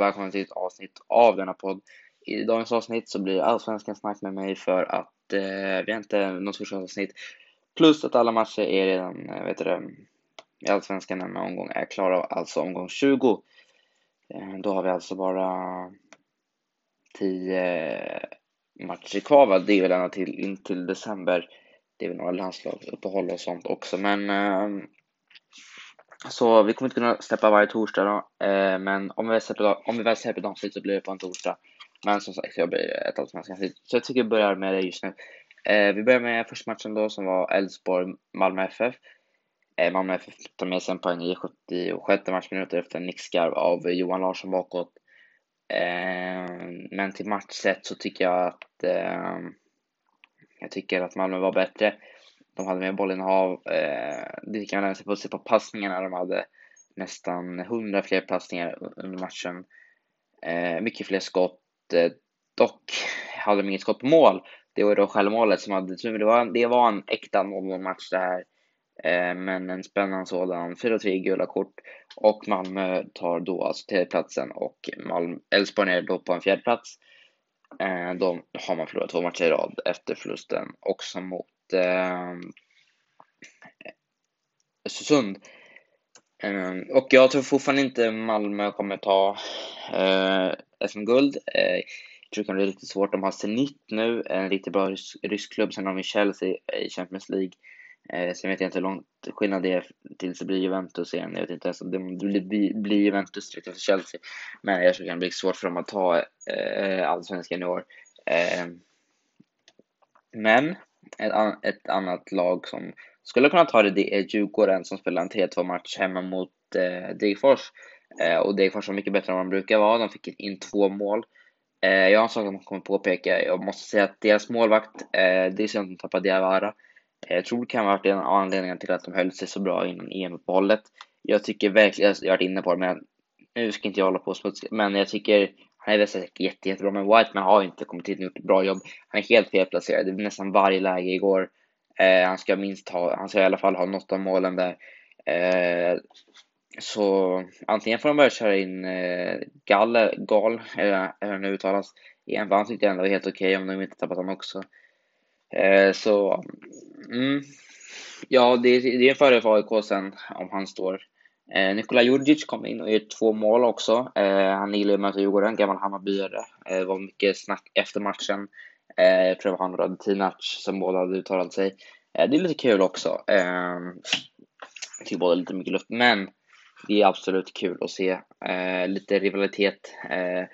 och välkomna till ett avsnitt av denna podd. I dagens avsnitt så blir det allsvenskan snack med mig för att eh, vi har inte något första avsnitt. Plus att alla matcher är redan, eh, vet du i allsvenskan denna omgång är klara, alltså omgång 20. Eh, då har vi alltså bara 10 matcher kvar, va? det är väl ända till, in till december. Det är väl några landslagsuppehåll och sånt också, men eh, så vi kommer inte kunna släppa varje torsdag då, eh, men om vi, väl släpper, om vi väl släpper ett avsnitt så blir det på en torsdag. Men som sagt, jag blir ett allsvenskan Så jag tycker vi börjar med det just nu. Eh, vi börjar med första matchen då som var Elfsborg-Malmö FF. Eh, Malmö FF tar med sig en poäng i 76 matchminuter efter en nickskarv av Johan Larsson bakåt. Eh, men till matchsätt så tycker jag att eh, jag tycker att Malmö var bättre. De hade mer bollinnehav. Eh, det kan man även se på passningarna. De hade nästan 100 fler passningar under matchen. Eh, mycket fler skott. Eh, dock hade de inget skott på mål. Det var då självmålet som hade tur. Det var, det var en äkta 0-match det här. Eh, men en spännande sådan. 4-3 gula kort. Och Malmö tar då alltså tredjeplatsen och Elfsborg är då på en fjärdeplats. Eh, då har man förlorat två matcher i rad efter förlusten också mot eh, Östersund. Eh, och jag tror fortfarande inte Malmö kommer ta eh, SM-guld. Eh, jag tror det kan bli riktigt svårt. De har Zenit nu, en riktigt bra rysk klubb. Sen har vi Chelsea i Champions League. Eh, sen vet jag inte hur långt skillnad det är tills det blir Juventus igen. Jag vet inte alltså, ens om det blir, blir Juventus direkt efter Chelsea. Men jag tror det kan bli svårt för dem att ta eh, allsvenskan i år. Eh, men ett, an ett annat lag som skulle kunna ta det, det är Djurgården som spelar en 3-2 match hemma mot eh, Degerfors. Eh, och Degerfors var mycket bättre än vad de brukar vara. De fick in två mål. Eh, jag har en sak som jag kommer påpeka. Jag måste säga att deras målvakt, eh, det är synd att de tappade Diawara. Eh, jag tror det kan ha varit en av anledningarna till att de höll sig så bra innan EM-uppehållet. Jag tycker verkligen, jag har varit inne på det, men nu ska inte jag hålla på och smutska, men jag tycker han är väl säkert jätte, jättebra, men Whiteman har inte kommit hit och gjort ett bra jobb. Han är helt felplacerad. Det nästan varje läge igår. Eh, han ska minst ha, han ska i alla fall ha något av målen där. Eh, så antingen får de börja köra in eh, Galle, Gal, eller hur det uttalas, igen, för han tyckte ändå var helt okej okay, om de inte tappat honom också. Eh, så, mm, ja, det, det är en fördel för AIK sen om han står Eh, Nikola Jurdjic kom in och gjorde två mål också. Eh, han gillar ju att möta Djurgården, gammal Hammarbyare. Eh, det var mycket snack efter matchen. Eh, jag tror det var han och Radetinac som båda hade uttalat sig. Eh, det är lite kul också. Eh, jag tycker båda lite mycket luft, men det är absolut kul att se eh, lite rivalitet. Eh,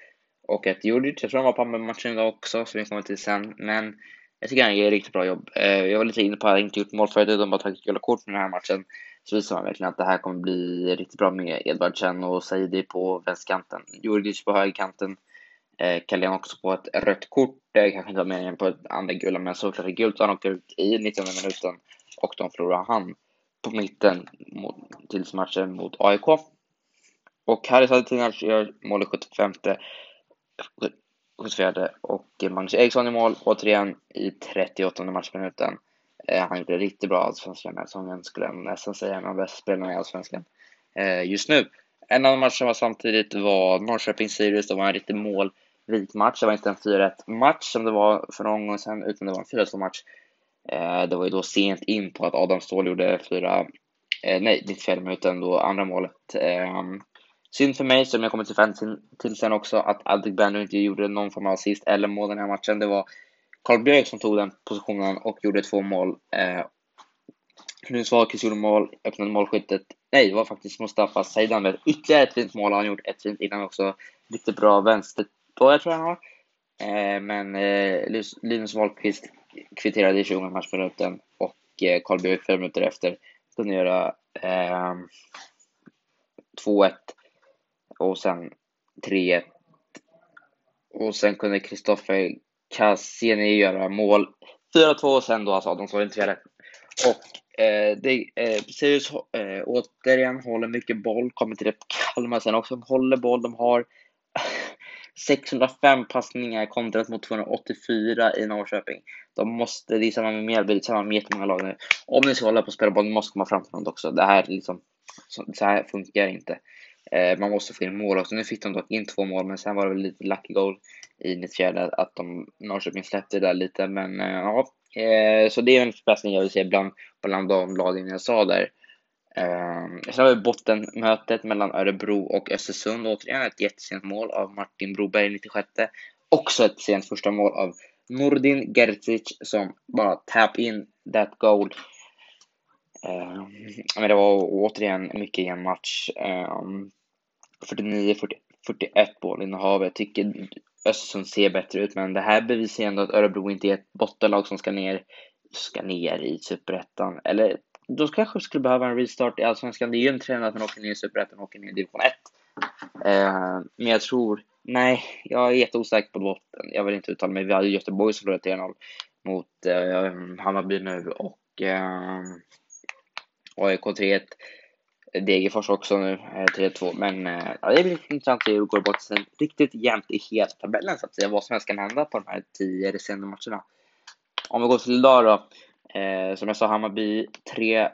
och att Jurdjic, jag tror han var på matchen idag också, som vi kommer till sen. Men jag tycker han gör riktigt bra jobb. Eh, jag var lite inne på att han inte gjort mål förut, utan bara tagit gula kort med den här matchen så visar man verkligen att det här kommer bli riktigt bra med Edvardsen och Saidi på vänsterkanten. Jurgic på högerkanten. Eh, Kalén också på ett rött kort. Det kanske inte var meningen på ett andra gula, men såklart gult. Han åker ut i 19 minuten och de förlorar han på mitten mot, tills matchen mot AIK. Och Harry Saltinac gör mål i 75 74 och Magnus Eriksson i mål återigen i 38 matchminuten. Eh, han gjorde det riktigt bra allsvenskan den här säsongen, skulle jag nästan säga, en av de bästa spelarna i allsvenskan eh, just nu. En annan match som var samtidigt var Norrköping-Sirius. Det var en riktigt målrik match. Det var inte en 4-1 match som det var för någon gång sedan, utan det var en 4-2 match. Eh, det var ju då sent in på att Adam Ståhl gjorde fyra, eh, nej, 94 minuten då andra målet. Ehm, synd för mig, som jag kommer till, fan till sen också, att Aldrig Bender inte gjorde någon form av assist eller mål den här matchen. Det var Karl Björk som tog den positionen och gjorde två mål. Eh, Knut Wahlqvist gjorde mål, öppnade målskyttet. Nej, det var faktiskt Mustafa Zeidan med ytterligare ett fint mål. Han har gjort ett fint innan också. Riktigt bra vänster jag tror jag han har. Eh, men eh, Linus Wahlqvist kvitterade i 20 matchminuten och eh, Karl Björk fem minuter efter kunde göra eh, 2-1 och sen 3-1 och sen kunde Kristoffer Cassini göra mål. 4-2 och sen då alltså de slår in 3 Och eh, det, eh, Sirius eh, återigen håller mycket boll, kommer till det Kalmar sen också, de håller boll, de har 605 passningar kontrat mot 284 i Norrköping. De måste, det är samma med Mjällby, det är samma med jättemånga lag nu. Om ni ska hålla på att spela boll, ni måste komma fram till något också. Det här liksom, så här funkar inte. Eh, man måste få in mål också. Nu fick de dock in två mål, men sen var det väl lite lucky goal i 94 att de, Norrköping släppte det där lite. Men eh, ja, eh, så det är en förbättring jag vill se bland, bland de lagen jag sa där. Ehm, sen har vi bottenmötet mellan Örebro och Östersund. Återigen ett jättesent mål av Martin Broberg, 96. Också ett sent första mål av Nordin Gerzic som bara tap in that goal. Eh, men det var återigen mycket jämn match. Ehm, 49-41 bollinnehav. Jag tycker Östersund ser bättre ut, men det här bevisar ändå att Örebro inte är ett bottenlag som ska ner, ska ner i Superettan. Eller då kanske skulle behöva en restart i Allsvenskan. Det är ju en trend att man åker ner i Superettan och åker ner i division 1. Ehm, men jag tror Nej, jag är jätteosäker på botten. Jag vill inte uttala mig. Vi hade Göteborg som förlorade 3-0 mot eh, Hammarby nu och eh, AIK 3-1. Degerfors också nu, eh, 3-2. Men eh, ja, det blir intressant att se hur det går bort sen. Riktigt jämnt i hela tabellen så att säga. Vad som helst kan hända på de här tio resterande matcherna. Om vi går till idag då. Eh, som jag sa, Hammarby 3,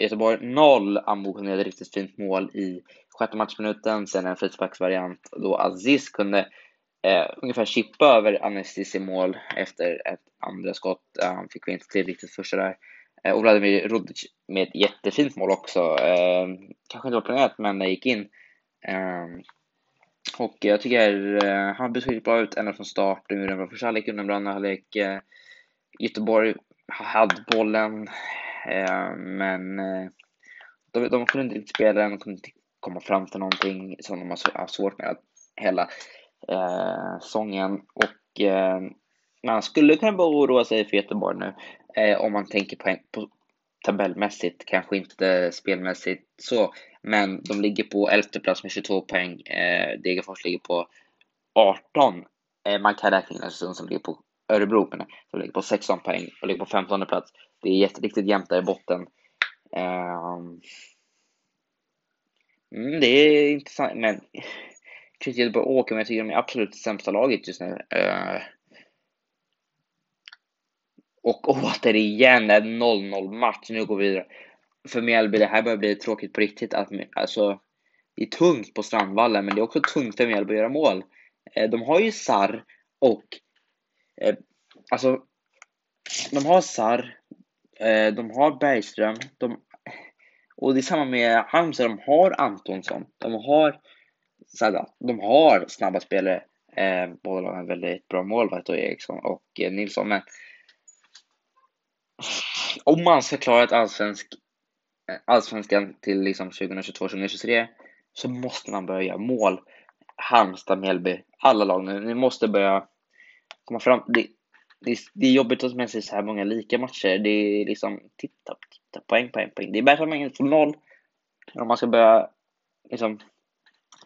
Göteborg 0. Ambo kunde göra ett riktigt fint mål i sjätte matchminuten, sen en frisparksvariant då Aziz kunde eh, ungefär chippa över Anestis i mål efter ett andra skott. Eh, han fick inte till riktigt första där. Eh, och Vladimir Rudic med ett jättefint mål också. Eh, kanske inte var planerat, men det gick in. Eh, och jag tycker eh, han beskrivit bra ut ända från start. Nu den bra första halvlek, under andra halvlek. Eh, Göteborg hade bollen, eh, men eh, de, de kunde inte spela den, de kunde inte komma fram till någonting som de har haft svårt med hela eh, säsongen. Och eh, man skulle kunna börja oroa sig för Göteborg nu eh, om man tänker på, på tabellmässigt, kanske inte spelmässigt så, men de ligger på elfte plats med 22 poäng. Eh, Degerfors ligger på 18. Eh, man kan räkna in Östersund som ligger på Örebro, men som ligger på 16 poäng och ligger på 15 plats. Det är jätteriktigt jämnt där i botten. Eh, Mm, det är intressant, men Chris Göteborg åker, men jag tycker de är absolut sämsta laget just nu. Eh, och återigen en 0-0 match. Nu går vi vidare. För Mjällby, det här börjar bli tråkigt på riktigt. Att, alltså, det är tungt på Strandvallen, men det är också tungt för Mjällby att göra mål. Eh, de har ju Sar och Eh, alltså, de har Sar, eh, de har Bergström, de och det är samma med Halmstad, de har Antonsson, de har Sadat, de har snabba spelare. Eh, båda har en väldigt bra målvakt och Eriksson och eh, Nilsson. Men om man ska klara ett allsvensk, eh, allsvenskan till liksom 2022-2023 så måste man börja göra mål. Halmstad, Mjällby, alla lag nu. Ni måste börja komma fram. Det, det, det är jobbigt att med sig så här många lika matcher. Det är liksom, titta, titta, poäng, poäng, poäng. Det är bättre att man får noll. Om man ska börja liksom,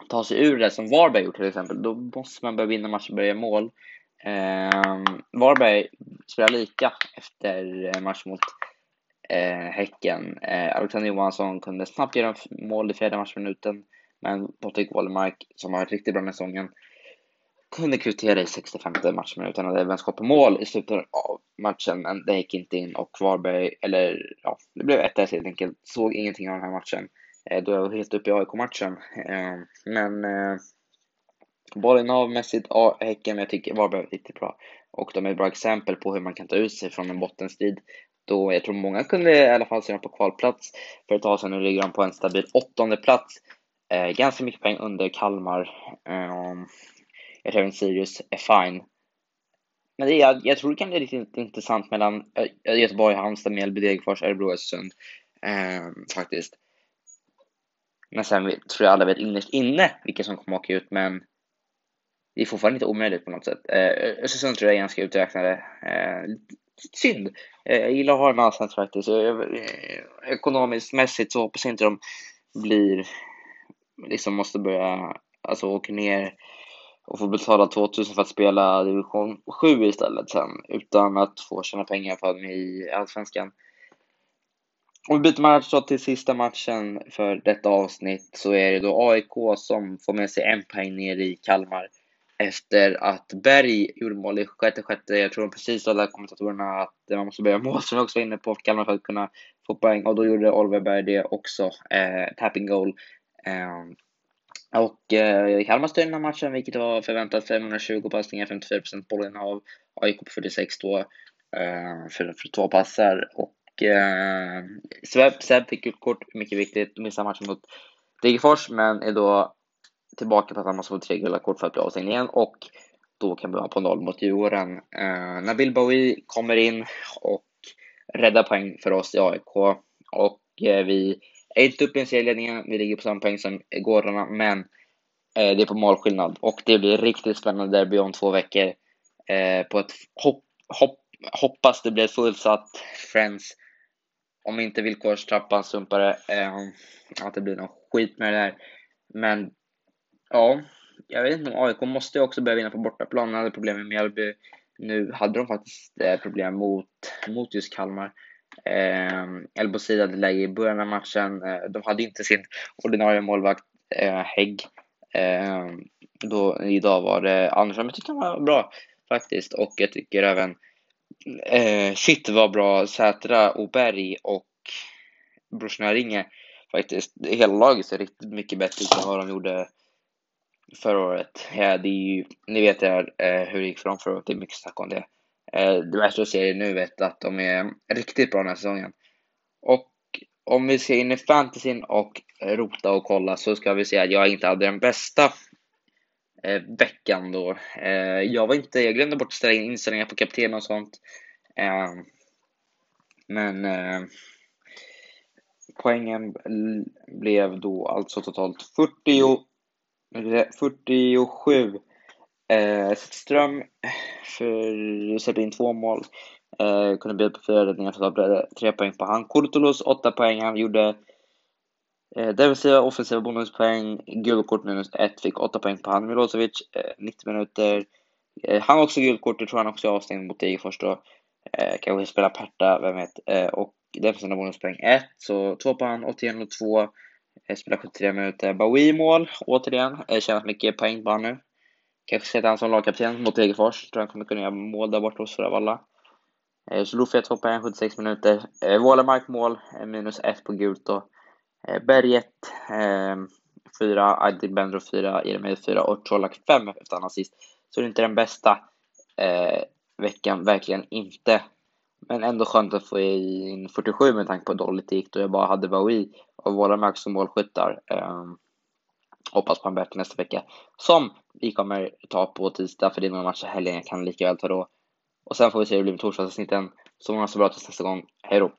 ta sig ur det som Varberg gjort till exempel, då måste man börja vinna matcher och börja mål. Eh, Varberg spelar lika efter eh, match mot eh, Häcken. Eh, Alexander Johansson kunde snabbt göra mål i fjärde matchminuten, men Patrik Wålemark, som har varit riktigt bra den här säsongen, kunde kvittera i 65 matchminuten och även skapa på mål i slutet av matchen, men det gick inte in och Varberg, eller ja, det blev 1-1 helt enkelt. Såg ingenting av den här matchen eh, då jag var helt uppe i AIK-matchen. Ehm, eh, men Bollen av mässigt, Häcken, men jag tycker Varberg var riktigt bra. Och de är ett bra exempel på hur man kan ta ut sig från en bottenstrid. Då jag tror många kunde i alla fall se dem på kvalplats för ett tag sedan. Nu ligger de på en stabil åttonde plats. Eh, ganska mycket poäng under Kalmar. Eh, jag tror även Sirius är fine. Men det, jag, jag tror det kan bli riktigt intressant mellan eh, Göteborg, Halmstad, Mjällby, Degerfors, Örebro, Östersund. Eh, faktiskt. Men sen tror jag alla vet innerst inne vilka som kommer åka ut, men det är fortfarande inte omöjligt på något sätt. Eh, Östersund tror jag är ganska uträknade. Eh, synd. Eh, jag gillar att ha en allsvenskan faktiskt. Eh, ekonomiskt mässigt så hoppas jag inte de blir, liksom måste börja, alltså åka ner och få betala 2000 för att spela division 7 istället sen utan att få tjäna pengar för dem i Allsvenskan. Om vi byter match då till sista matchen för detta avsnitt så är det då AIK som får med sig en poäng ner i Kalmar efter att Berg gjorde mål i sjätte sjätte. Jag tror precis alla kommentatorerna att man måste börja mål som jag också var inne på för Kalmar för att kunna få poäng och då gjorde Oliver Berg det också. Eh, tapping goal. Eh, Och eh, Kalmar styrde den här matchen, vilket var förväntat. 520 passningar, 54% bollinnehav. AIK på 46 då, eh, för, för två passar. Och eh, Seb, Seb fick ut kort, mycket viktigt. Missade matchen mot Degerfors, men är då tillbaka på att han måste få tre gula kort för att bli avstängd igen. Och då kan vi vara på noll mot Djurgården. Eh, Nabil Bowie kommer in och räddar poäng för oss i AIK. Och eh, vi är inte uppe i serieledningen, vi ligger på samma poäng som gårdarna, men eh, det är på målskillnad. Och det blir riktigt spännande derby om två veckor. Eh, på ett hopp, hopp, hoppas det blir ett fullsatt Friends. Om inte villkorstrappan sumpar det, eh, att det blir någon skit med det där. Men ja, jag vet inte om AIK måste också börja vinna på bortaplan. De hade problem med Mjällby. Nu hade de faktiskt eh, problem mot, mot just Kalmar. Eh, Elbosid hade läge i början av matchen. Eh, de hade inte sin ordinarie målvakt eh, Hägg. Eh, då, idag var det Andersson, men jag tyckte han var bra faktiskt. Och jag tycker även eh, Shit var bra. Sätra och Berg och brorsorna Ringe faktiskt. Hela laget ser riktigt mycket bättre ut än vad de gjorde förra året. Ja, det är ju, ni vet ju eh, hur det gick för dem förra året, det är mycket snack om det. Eh, det värsta att se nu vet att de är riktigt bra den här säsongen. Och om vi ser in i fantasyn och rota och kolla så ska vi säga att jag inte hade den bästa eh, veckan då. Eh, jag var inte, jag glömde bort att ställa in inställningar på kapten och sånt. Eh, men eh, poängen blev då alltså totalt 40 47. Eh, Ström för, släppte in två mål. Eh, kunde bjuda på fyra räddningar så ta tre poäng på han. Kurtulus åtta poäng. Han gjorde eh, defensiva offensiva bonuspoäng. Guldkort minus ett. Fick åtta poäng på han. Milosevic eh, 90 minuter. Eh, han också guldkort. det tror han också är avstängd mot Degerfors då. Eh, kanske spela Perta, vem vet. Eh, och defensiva bonuspoäng ett. Så två på han, 81 och två. Spelar 73 minuter. Bowie mål, återigen. Tjänat mycket poäng på nu. Kanske sätta han som lagkapten mot Degerfors. Tror han kommer kunna göra mål där borta hos Frölunda. Zulufi 2 poäng, 76 minuter. Eh, Wålemark mål, eh, minus 1 på gult då. Eh, Berget ehm, 4, Adil Bendro 4, Jeremie 4 och Colak 5 efter han assist. Så det är inte den bästa veckan, verkligen inte. Men ändå skönt att få in 47 med tanke på hur dåligt det gick då jag bara hade Bowie och våra Max som målskyttar. Um, hoppas på en bättre nästa vecka. Som vi kommer ta på tisdag, för det är några matcher helgen jag kan lika väl ta då. Och sen får vi se hur det blir med torsdagsavsnitten. Så många så bra tills nästa gång. Hej då!